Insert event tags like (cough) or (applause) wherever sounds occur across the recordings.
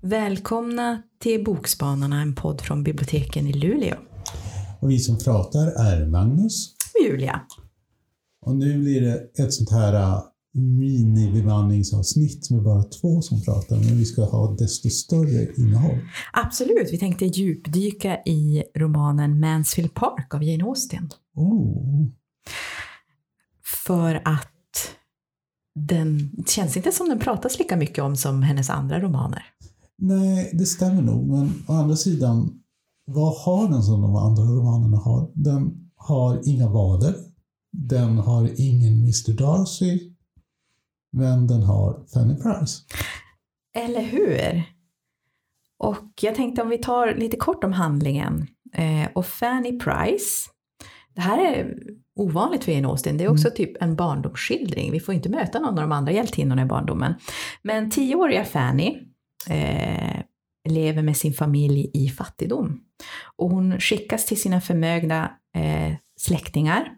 Välkomna till Bokspanarna, en podd från biblioteken i Luleå. Och vi som pratar är Magnus. Och Julia. Och nu blir det ett sånt här minibemanningsavsnitt med bara två som pratar, men vi ska ha desto större innehåll. Absolut, vi tänkte djupdyka i romanen Mansfield Park av Jane Austen. Oh. För att den känns inte som den pratas lika mycket om som hennes andra romaner. Nej, det stämmer nog, men å andra sidan, vad har den som de andra romanerna har? Den har inga vader, den har ingen Mr Darcy, men den har Fanny Price. Eller hur? Och jag tänkte om vi tar lite kort om handlingen. Eh, och Fanny Price, det här är ovanligt för Jane Austen, det är också typ en barndomsskildring. Vi får inte möta någon av de andra hjältinnorna i barndomen. Men tioåriga Fanny eh, lever med sin familj i fattigdom. Och hon skickas till sina förmögna eh, släktingar.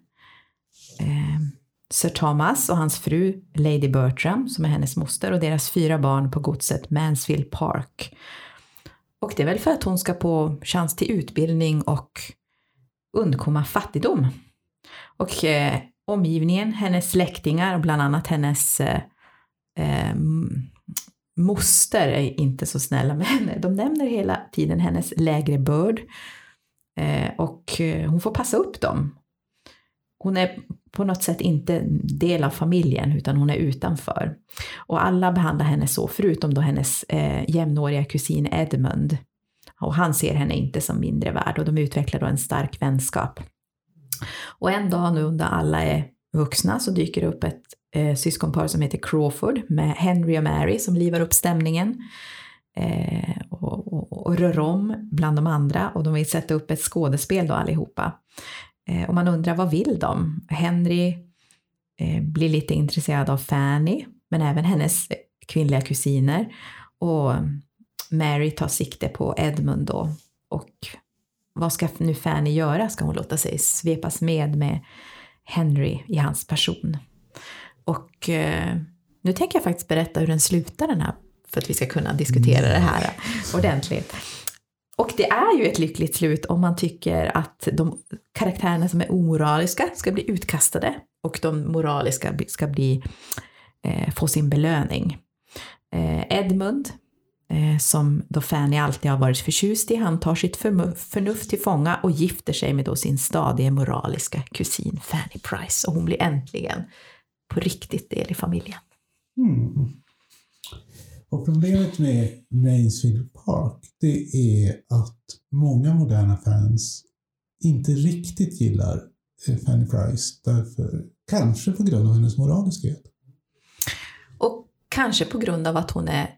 Eh, Sir Thomas och hans fru Lady Bertram, som är hennes moster, och deras fyra barn på godset Mansfield Park. Och det är väl för att hon ska få chans till utbildning och undkomma fattigdom. Och eh, omgivningen, hennes släktingar och bland annat hennes eh, eh, moster är inte så snälla (laughs) med henne. De nämner hela tiden hennes lägre börd eh, och eh, hon får passa upp dem. Hon är på något sätt inte del av familjen utan hon är utanför. Och alla behandlar henne så, förutom då hennes eh, jämnåriga kusin Edmund. Och han ser henne inte som mindre värd och de utvecklar då en stark vänskap. Och en dag nu när alla är vuxna så dyker det upp ett eh, syskonpar som heter Crawford med Henry och Mary som livar upp stämningen eh, och, och, och, rör om bland de andra och de vill sätta upp ett skådespel då allihopa. Eh, och man undrar vad vill de? Henry eh, blir lite intresserad av Fanny men även hennes kvinnliga kusiner och Mary tar sikte på Edmund då och vad ska nu Fanny göra? Ska hon låta sig svepas med med Henry i hans person? Och eh, nu tänker jag faktiskt berätta hur den slutar den här, för att vi ska kunna diskutera det här ordentligt. Och det är ju ett lyckligt slut om man tycker att de karaktärerna som är omoraliska ska bli utkastade och de moraliska ska bli, eh, få sin belöning. Eh, Edmund, eh, som då Fanny alltid har varit förtjust i, han tar sitt förnuft till fånga och gifter sig med då sin stadige moraliska kusin Fanny Price och hon blir äntligen på riktigt del i familjen. Mm. Och problemet med Mansfield Park det är att många moderna fans inte riktigt gillar eh, Fanny Price. Därför, kanske på grund av hennes moraliskhet. Och kanske på grund av att hon är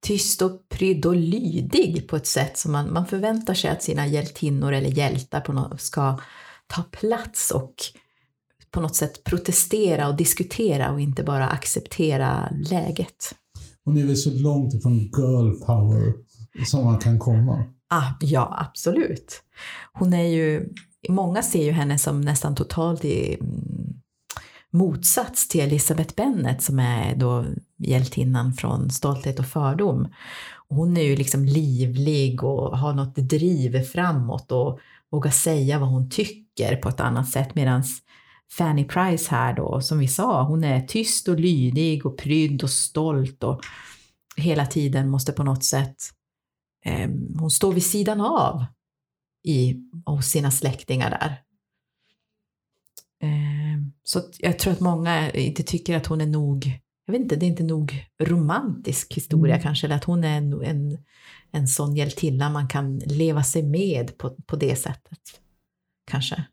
tyst och prydd och lydig på ett sätt som man, man förväntar sig att sina hjältinnor eller hjältar på något, ska ta plats och på något sätt protestera och diskutera och inte bara acceptera läget. Hon är väl så långt ifrån girl power som man kan komma. Ah, ja, absolut. Hon är ju, många ser ju henne som nästan totalt i mm, motsats till Elisabeth Bennet som är då hjältinnan från Stolthet och fördom. Hon är ju liksom livlig och har något driv framåt och vågar säga vad hon tycker på ett annat sätt medan Fanny Price här då, som vi sa, hon är tyst och lydig och prydd och stolt och hela tiden måste på något sätt, eh, hon står vid sidan av i, hos sina släktingar där. Eh, så jag tror att många inte tycker att hon är nog, jag vet inte, det är inte nog romantisk historia mm. kanske, eller att hon är en, en, en sån hjältinna man kan leva sig med på, på det sättet. Kanske.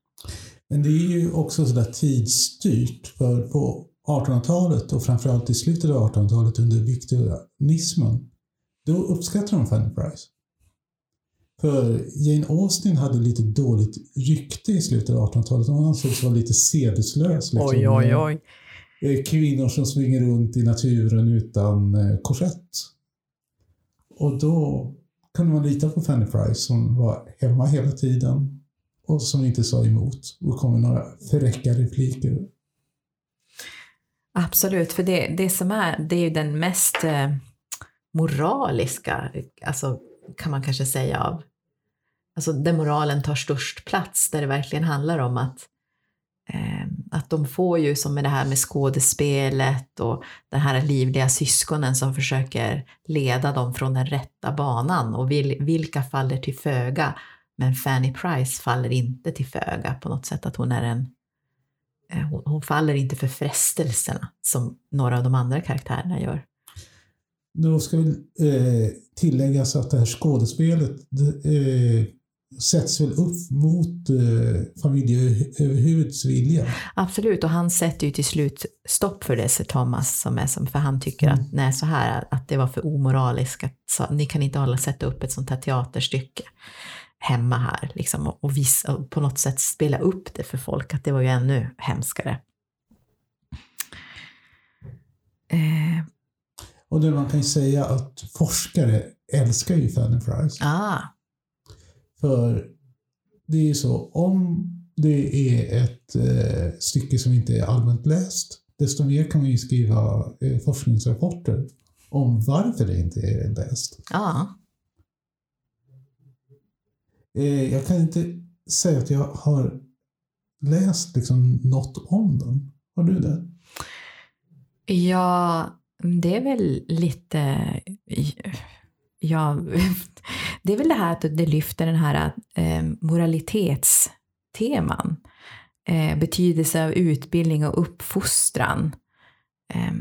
Men det är ju också sådär tidsstyrt. För på 1800-talet och framförallt i slutet av 1800-talet under viktorianismen, då uppskattar de Fanny Price. För Jane Austen hade lite dåligt rykte i slutet av 1800-talet. Hon ansågs vara lite sedeslös. Liksom. Oj, oj, oj. Eh, kvinnor som springer runt i naturen utan eh, korsett. Och då kunde man lita på Fanny Price som var hemma hela tiden och som inte sa emot. Och kom med några fräcka repliker. Absolut, för det, det som är, det är ju den mest eh, moraliska, alltså kan man kanske säga av, alltså där moralen tar störst plats, där det verkligen handlar om att eh, att de får ju som med det här med skådespelet och den här livliga syskonen som försöker leda dem från den rätta banan och vil, vilka faller till föga men Fanny Price faller inte till föga på något sätt att hon är en eh, hon, hon faller inte för frestelserna som några av de andra karaktärerna gör. Då ska vi eh, tilläggas att det här skådespelet eh, sätts väl upp mot eh, familjeöverhuvudets vilja. Absolut, och han sätter ju till slut stopp för det, Sir Thomas, som är som, för han tycker mm. att nej, så här, att det var för omoraliskt, att så, ni kan inte hålla sätta upp ett sånt här teaterstycke hemma här liksom, och, visa, och på något sätt spela upp det för folk, att det var ju ännu hemskare. Eh. Och det man kan ju säga att forskare älskar ju Fanny Price. Ah. För det är ju så, om det är ett eh, stycke som inte är allmänt läst, desto mer kan man ju skriva eh, forskningsrapporter om varför det inte är läst. Ja. Eh, jag kan inte säga att jag har läst liksom något om den. Har du det? Ja, det är väl lite... Ja, det är väl det här att det lyfter den här eh, moralitetsteman. Eh, betydelse av utbildning och uppfostran. Eh,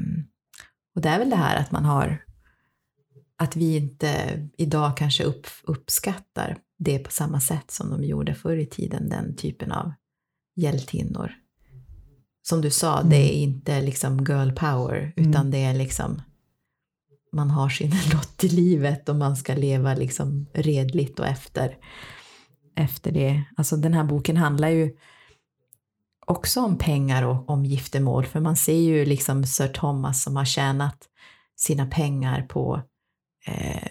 och det är väl det här att man har att vi inte idag kanske upp, uppskattar det på samma sätt som de gjorde förr i tiden, den typen av hjältinnor. Som du sa, mm. det är inte liksom girl power, utan mm. det är liksom man har sin (laughs) lott i livet och man ska leva liksom redligt och efter, efter det. Alltså den här boken handlar ju också om pengar och om giftermål, för man ser ju liksom Sir Thomas som har tjänat sina pengar på, eh,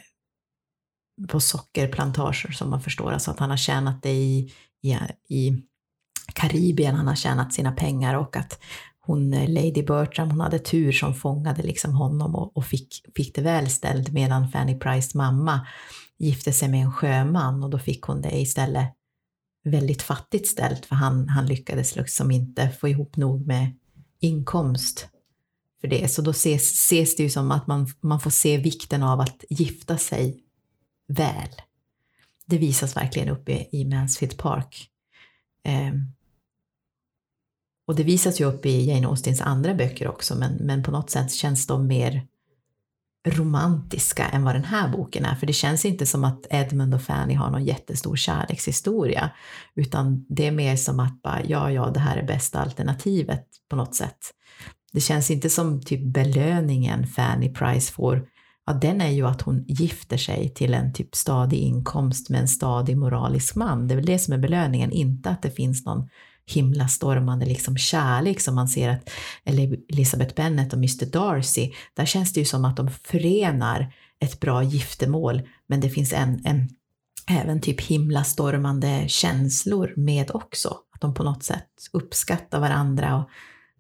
på sockerplantager som man förstår, alltså att han har tjänat det i, i, i Karibien, han har tjänat sina pengar och att hon, Lady Bertram, hon hade tur som fångade liksom honom och, och fick, fick det väl ställt medan Fanny Price mamma gifte sig med en sjöman och då fick hon det istället väldigt fattigt ställt för han, han lyckades liksom inte få ihop nog med inkomst för det. Så då ses, ses det ju som att man, man får se vikten av att gifta sig väl. Det visas verkligen uppe i, i Mansfield Park. Eh, och det visas ju upp i Jane Austens andra böcker också, men, men på något sätt känns de mer romantiska än vad den här boken är, för det känns inte som att Edmund och Fanny har någon jättestor kärlekshistoria, utan det är mer som att bara, ja, ja, det här är bästa alternativet på något sätt. Det känns inte som typ belöningen Fanny Price får, ja, den är ju att hon gifter sig till en typ stadig inkomst med en stadig moralisk man. Det är väl det som är belöningen, inte att det finns någon himlastormande liksom kärlek som man ser att Elizabeth Bennet och Mr Darcy, där känns det ju som att de förenar ett bra giftermål, men det finns en, en även typ himlastormande känslor med också. Att de på något sätt uppskattar varandra och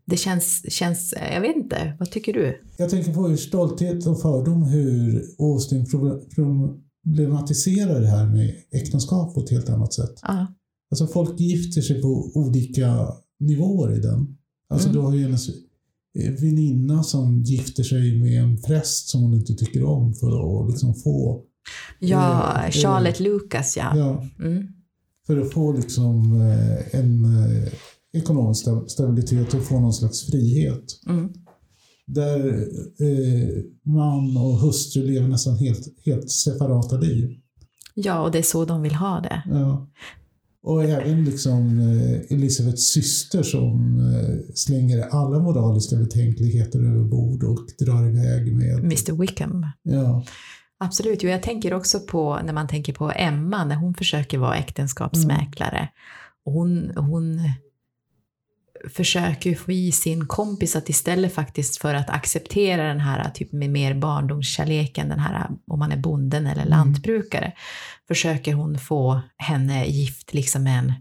det känns, känns, jag vet inte, vad tycker du? Jag tänker på hur stolthet och fördom, hur Austin problematiserar det här med äktenskap på ett helt annat sätt. Ja. Alltså folk gifter sig på olika nivåer i den. Alltså mm. du har ju hennes eh, väninna som gifter sig med en präst som hon inte tycker om för att liksom få... Ja, eh, Charlotte eh, Lucas ja. ja mm. För att få liksom eh, en eh, ekonomisk stabilitet och få någon slags frihet. Mm. Där eh, man och hustru lever nästan helt, helt separata liv. Ja, och det är så de vill ha det. Ja. Och även liksom eh, Elisabeths syster som eh, slänger alla moraliska betänkligheter över bord och drar iväg med... Mr Wickham. Ja. Absolut, jo, jag tänker också på när man tänker på Emma när hon försöker vara äktenskapsmäklare. Mm. Hon, hon försöker ju få i sin kompis att istället faktiskt för att acceptera den här typ med mer barndomskärleken, den här om man är bonden eller lantbrukare, försöker hon få henne gift liksom med en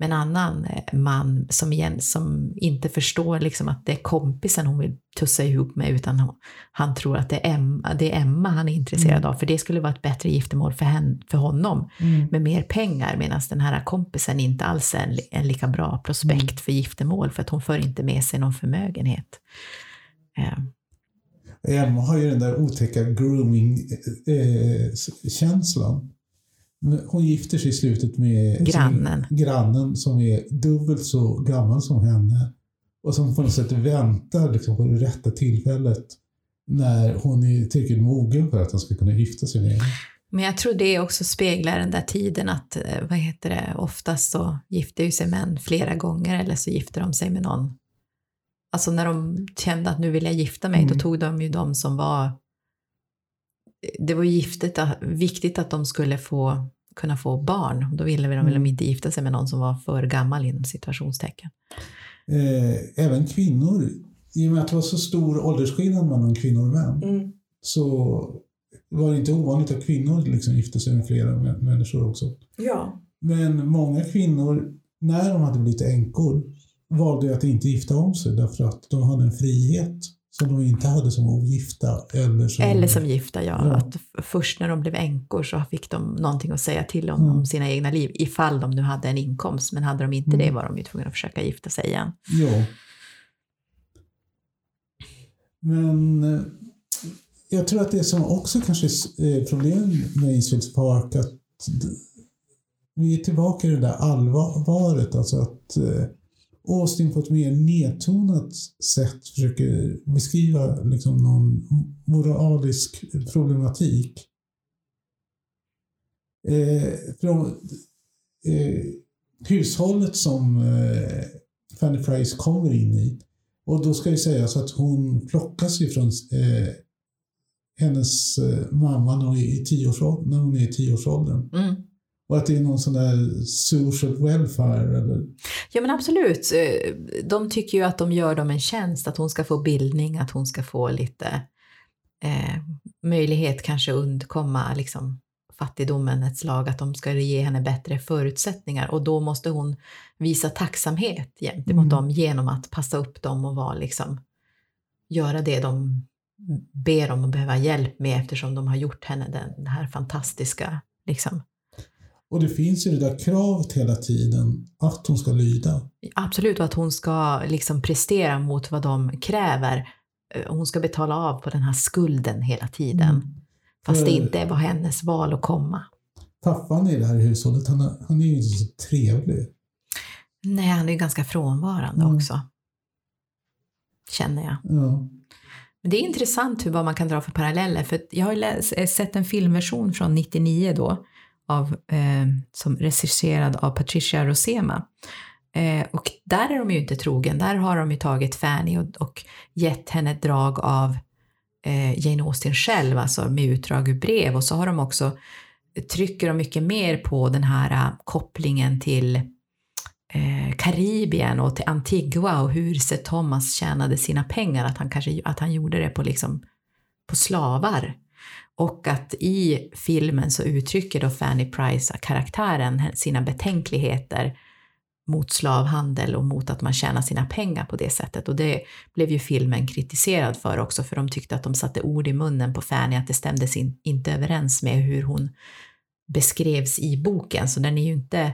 med en annan eh, man som, igen, som inte förstår liksom att det är kompisen hon vill tussa ihop med utan han tror att det är Emma, det är Emma han är intresserad mm. av för det skulle vara ett bättre giftermål för, henne, för honom mm. med mer pengar medan den här kompisen inte alls är en, en lika bra prospekt mm. för giftermål för att hon för inte med sig någon förmögenhet. Eh. Emma har ju den där otäcka grooming-känslan. Hon gifter sig i slutet med grannen. Som, grannen som är dubbelt så gammal som henne och som på något sätt väntar liksom på det rätta tillfället när hon är tillräckligt mogen för att han ska kunna gifta sig med henne. Men jag tror det också speglar den där tiden att, eh, vad heter det, oftast så gifter ju sig män flera gånger eller så gifter de sig med någon. Alltså när de kände att nu vill jag gifta mig, mm. då tog de ju de som var det var giftigt, viktigt att de skulle få, kunna få barn. Då ville de mm. inte gifta sig med någon som var för gammal inom situationstecken. Eh, även kvinnor, i och med att det var så stor åldersskillnad mellan kvinnor och män, mm. så var det inte ovanligt att kvinnor liksom gifte sig med flera människor också. Ja. Men många kvinnor, när de hade blivit änkor, valde att inte gifta om sig därför att de hade en frihet som de inte hade som ogifta. Eller som, eller som gifta, ja. ja. Att först när de blev änkor så fick de någonting att säga till om, mm. om sina egna liv, ifall de nu hade en inkomst. Men hade de inte mm. det var de ju tvungna att försöka gifta sig igen. Ja. Men eh, jag tror att det som också kanske är problem med Eastfields Park, att vi är tillbaka i det där allvaret, alltså att eh, Austin på ett mer nedtonat sätt försöker beskriva liksom någon moralisk problematik. Eh, från, eh, hushållet som eh, Fanny Price kommer in i. Och då ska det sägas att hon plockas ifrån eh, hennes eh, mamma när hon är i tioårsåldern. Mm. Och att det är någon sån där social welfare eller? Ja men absolut. Eh, de tycker ju att de gör dem en tjänst, att hon ska få bildning, att hon ska få lite eh, möjlighet kanske undkomma liksom, fattigdomen ett slag, att de ska ge henne bättre förutsättningar och då måste hon visa tacksamhet gentemot mm. dem genom att passa upp dem och vara liksom, göra det de ber om och behöva hjälp med eftersom de har gjort henne den, den här fantastiska liksom, och det finns ju det där kravet hela tiden att hon ska lyda. Absolut, och att hon ska liksom prestera mot vad de kräver. Eh, hon ska betala av på den här skulden hela tiden. Mm. Fast det inte var hennes val att komma. Pappan i det här hushållet, han, han är ju inte så trevlig. Nej, han är ju ganska frånvarande mm. också. Känner jag. Ja. Men det är intressant hur, vad man kan dra för paralleller. För jag har läst, eh, sett en filmversion från 99 då av, eh, som regisserad av Patricia Rosema. Eh, och där är de ju inte trogen, där har de ju tagit Fanny och, och gett henne ett drag av eh, Jane Austen själv, alltså med utdrag ur brev och så har de också trycker de mycket mer på den här eh, kopplingen till eh, Karibien och till Antigua och hur Sir Thomas tjänade sina pengar, att han kanske att han gjorde det på, liksom, på slavar. Och att i filmen så uttrycker då Fanny Price, karaktären, sina betänkligheter mot slavhandel och mot att man tjänar sina pengar på det sättet. Och det blev ju filmen kritiserad för också, för de tyckte att de satte ord i munnen på Fanny, att det stämde inte överens med hur hon beskrevs i boken. Så den är ju inte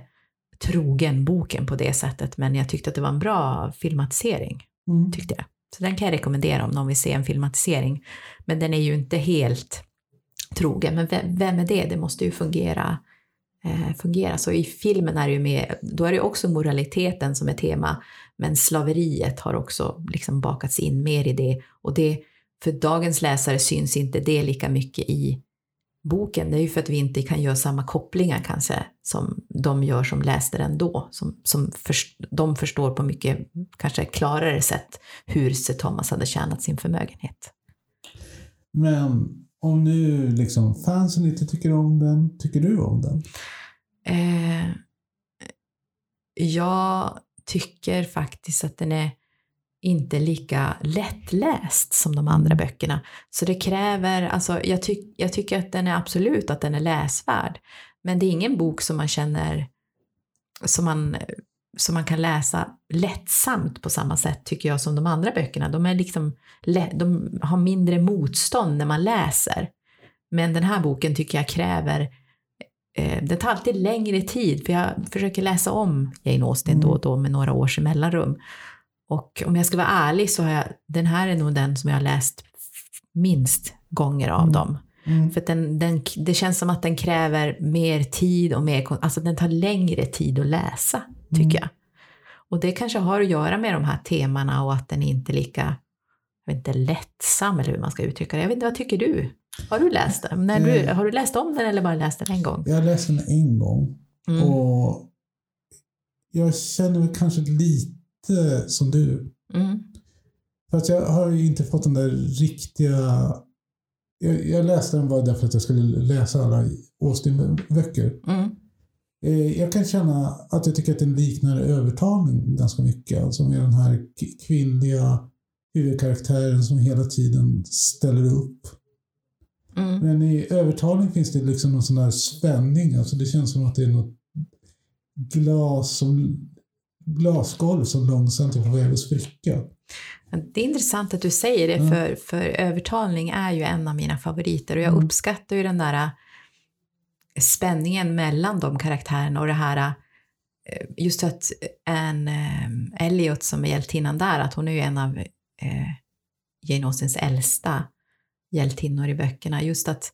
trogen boken på det sättet, men jag tyckte att det var en bra filmatisering, mm. tyckte jag. Så den kan jag rekommendera om någon vill se en filmatisering. Men den är ju inte helt trogen. Men vem, vem är det? Det måste ju fungera. Eh, fungera. Så i filmen är det ju med, då är det också moraliteten som är tema, men slaveriet har också liksom bakats in mer i det. Och det, för dagens läsare syns inte det lika mycket i boken. Det är ju för att vi inte kan göra samma kopplingar kanske som de gör som läste den då. Som, som för, de förstår på mycket kanske klarare sätt hur Sir Thomas hade tjänat sin förmögenhet. Men om nu liksom fansen inte tycker om den, tycker du om den? Eh, jag tycker faktiskt att den är inte lika lättläst som de andra böckerna. Så det kräver, alltså jag, ty jag tycker att den är absolut att den är läsvärd. Men det är ingen bok som man känner som man, som man kan läsa lättsamt på samma sätt tycker jag som de andra böckerna. De, är liksom, de har mindre motstånd när man läser. Men den här boken tycker jag kräver eh, det tar alltid längre tid för jag försöker läsa om Jane Austen då och då med några års mellanrum. Och om jag ska vara ärlig så har jag, den här är nog den som jag har läst minst gånger av Mm. dem. Mm. För den, den, det känns som att den kräver mer tid och mer, alltså den tar längre tid att läsa, tycker Mm. jag. Och det kanske har att göra med de här temana och att den inte är lika, jag vet inte, lättsam eller hur man ska uttrycka det. Jag vet inte, vad tycker du? Har du läst den? När du, Eh. har du läst om den eller bara läst den en gång? Jag läste den en gång Mm. och jag känner väl kanske lite som du. Mm. För att jag har ju inte fått den där riktiga... Jag, jag läste den bara därför att jag skulle läsa alla Austin-böcker. Mm. Eh, Jag kan känna att jag tycker att den liknar övertalning ganska mycket. Alltså med den här kvinnliga huvudkaraktären som hela tiden ställer upp. Mm. Men i övertalning finns det liksom någon sån här spänning. Alltså det känns som att det är något glas som, glasgolv som långsamt är på väg att spricka. Det är intressant att du säger det, för, för övertalning är ju en av mina favoriter och jag Mm. uppskattar ju den där spänningen mellan de karaktärerna och det här äh, just att en äh, Elliot som är hjältinnan där, att hon är ju en av eh, Jane Austens äldsta hjältinnor i böckerna, just att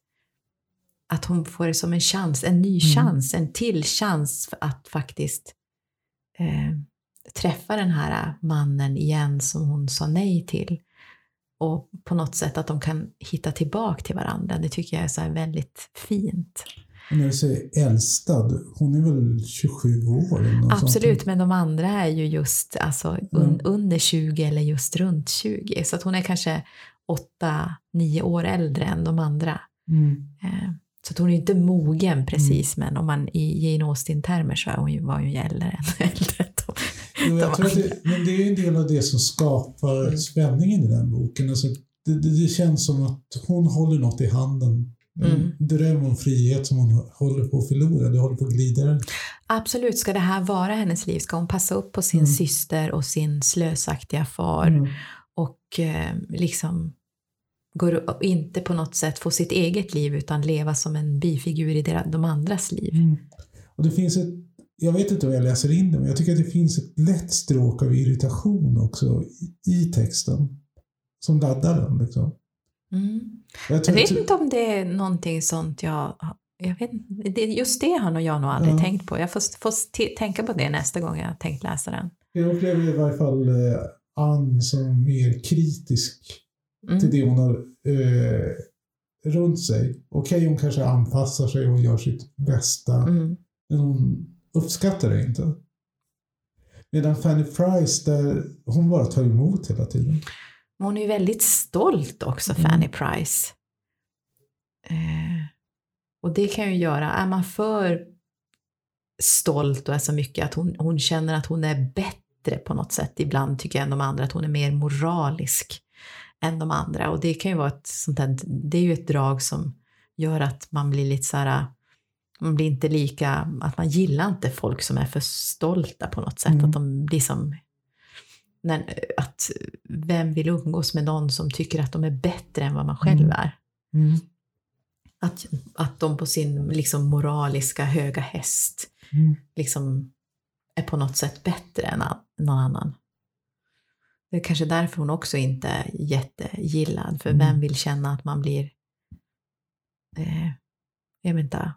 att hon får det som en chans, en ny Mm. chans, en till chans att faktiskt eh, träffa den här mannen igen som hon sa nej till. Och på något sätt att de kan hitta tillbaka till varandra. Det tycker jag är så här väldigt fint. När du säger äldsta, hon är väl 27 år? Absolut, sånt. men de andra är ju just alltså, un, under 20 eller just runt 20. Så att hon är kanske 8-9 år äldre än de andra. Mm. Eh, Så att hon är ju inte mogen precis, men om man i Jane Austen-termer så är hon ju, var hon ju äldre än (laughs) äldre. Jo, jag tror att det, men det är ju en del av det som skapar Mm. spänningen i den boken. Alltså, det, det, det känns som att hon håller något i handen. Mm. dröm om frihet som hon håller på att förlora. Det håller på att glida. Absolut, ska det här vara hennes liv? Ska hon passa upp på sin Mm. syster och sin slösaktiga far Mm. och eh, liksom går, inte på något sätt få sitt eget liv utan leva som en bifigur i deras, de andras liv? Mm. Och det finns ett, jag vet inte om jag läser in det, men jag tycker att det finns ett lätt stråk av irritation också i, i texten. Som laddar den. Liksom. Mm. Jag, Jag vet inte om det är någonting sånt jag... jag vet, just det har nog jag nog aldrig Ja. tänkt på. Jag får, får tänka på det nästa gång jag tänkt läsa den. Jag upplever i varje fall eh, Ann som mer kritisk till Mm. det hon har eh, runt sig. Okej, hon kanske anpassar sig och gör sitt bästa, Mm. men hon uppskattar det inte. Medan Fanny Price, där hon bara tar emot hela tiden. Men Hon är ju väldigt stolt också, Mm. Fanny Price. Eh, och det kan ju göra, är man för stolt och är så mycket att hon, hon känner att hon är bättre på något sätt ibland tycker jag än de andra, att hon är mer moralisk än de andra. Och det kan ju vara ett sånt där, det är ju ett drag som gör att man blir lite så här, man blir inte lika, att man gillar inte folk som är för stolta på något sätt, Mm. att de blir som när, att vem vill umgås med någon som tycker att de är bättre än vad man själv Mm. är? Att, att de på sin liksom, moraliska höga häst Mm. liksom, är på något sätt bättre än någon annan. Det är kanske därför hon också inte är jättegillad, för Mm. vem vill känna att man blir, eh, jag vet inte,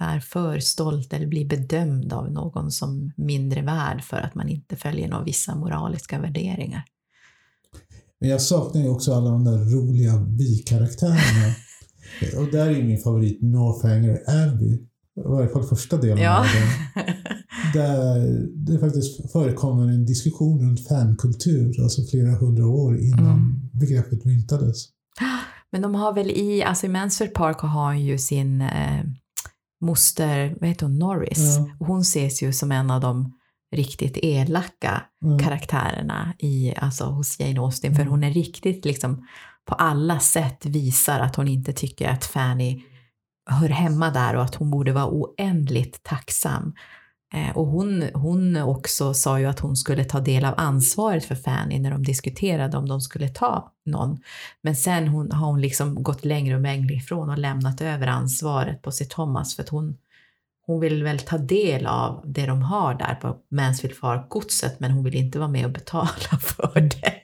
är för stolt eller blir bedömd av någon som mindre värd för att man inte följer några vissa moraliska värderingar. Men jag saknar ju också alla de där roliga bikaraktärerna. (laughs) och där är min favorit Northanger Abbey. I varje fall första delen Ja. av den. (laughs) Där det faktiskt förekommer en diskussion runt fankultur, alltså flera hundra år innan Mm. begreppet myntades. (gasps) Men de har väl i, alltså i Mansfield Park har hon ju sin eh, moster, vad heter hon, Norris. Och hon ses ju som en av de riktigt elaka Mm. karaktärerna i, alltså, hos Jane Austen. För hon är riktigt liksom på alla sätt visar att hon inte tycker att Fanny hör hemma där och att hon borde vara oändligt tacksam. Eh, och hon, hon också sa ju att hon skulle ta del av ansvaret för Fanny när de diskuterade om de skulle ta någon. Men sen hon, har hon liksom gått längre och längre ifrån och lämnat över ansvaret på sig Thomas för att hon, hon vill väl ta del av det de har där på Mansfield Park-godset men hon vill inte vara med och betala (laughs) för det.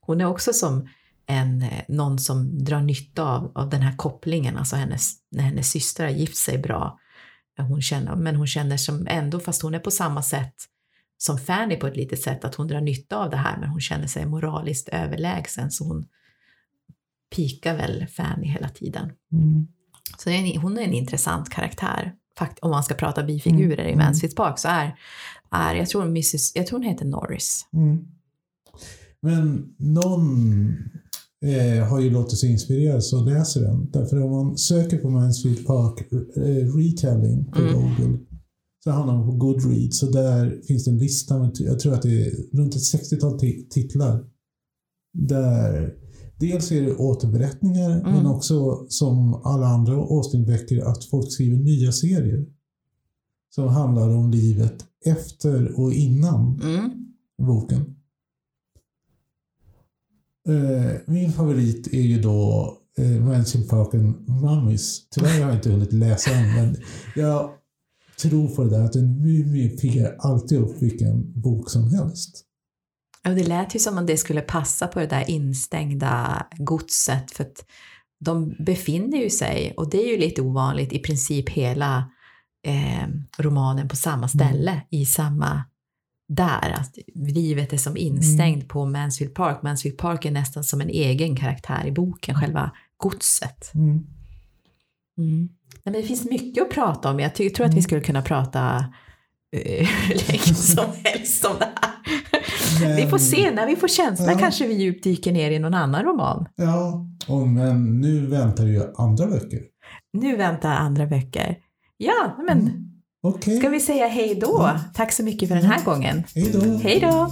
Hon är också som en, eh, någon som drar nytta av, av den här kopplingen, alltså hennes, när hennes syster har gift sig bra. Hon känner, men hon känner som ändå, fast hon är på samma sätt som Fanny på ett litet sätt, att hon drar nytta av det här men hon känner sig moraliskt överlägsen så hon pikar väl Fanny hela tiden. Mm. Så är en, hon är en intressant karaktär. Fakt, om man ska prata bifigurer Mm, i Mansfield Park så är, är jag, tror Mrs, jag tror hon heter Norris. Mm. Men någon eh, har ju låtit sig inspireras och läser den. Därför om man söker på Mansfield Park eh, retelling på Mm. Google så hamnar man på Goodreads och där finns det en lista med, jag tror att det är runt ett 60-tal ti- titlar. Där dels är det återberättningar Mm. men också som alla andra Austin-böcker att folk skriver nya serier. Som handlar om livet efter och innan Mm. boken. Eh, min favorit är ju då eh, Mansfield Park and Mummies. Tyvärr har jag inte hunnit läsa den, men jag tror på det där att en mumie piggar alltid upp vilken bok som helst. Ja, det lät ju som om det skulle passa på det där instängda godset för att de befinner ju sig, och det är ju lite ovanligt, i princip hela eh, romanen på samma ställe, i samma där. Att livet är som instängd på Mansfield Park. Mansfield Park är nästan som en egen karaktär i boken, själva godset. Mm. Mm. Nej, men det finns mycket att prata om. Jag tror att vi skulle kunna prata eh, (laughs) hur länge som (laughs) helst om det här. Men- Vi får se, när vi får känslan Ja. kanske vi djupdyker ner i någon annan roman. Ja, och, men nu väntar ju andra böcker. Nu väntar andra böcker. Ja, men Okej, ska vi säga hej då? Ja. Tack så mycket för den här gången. hej då. Hej då!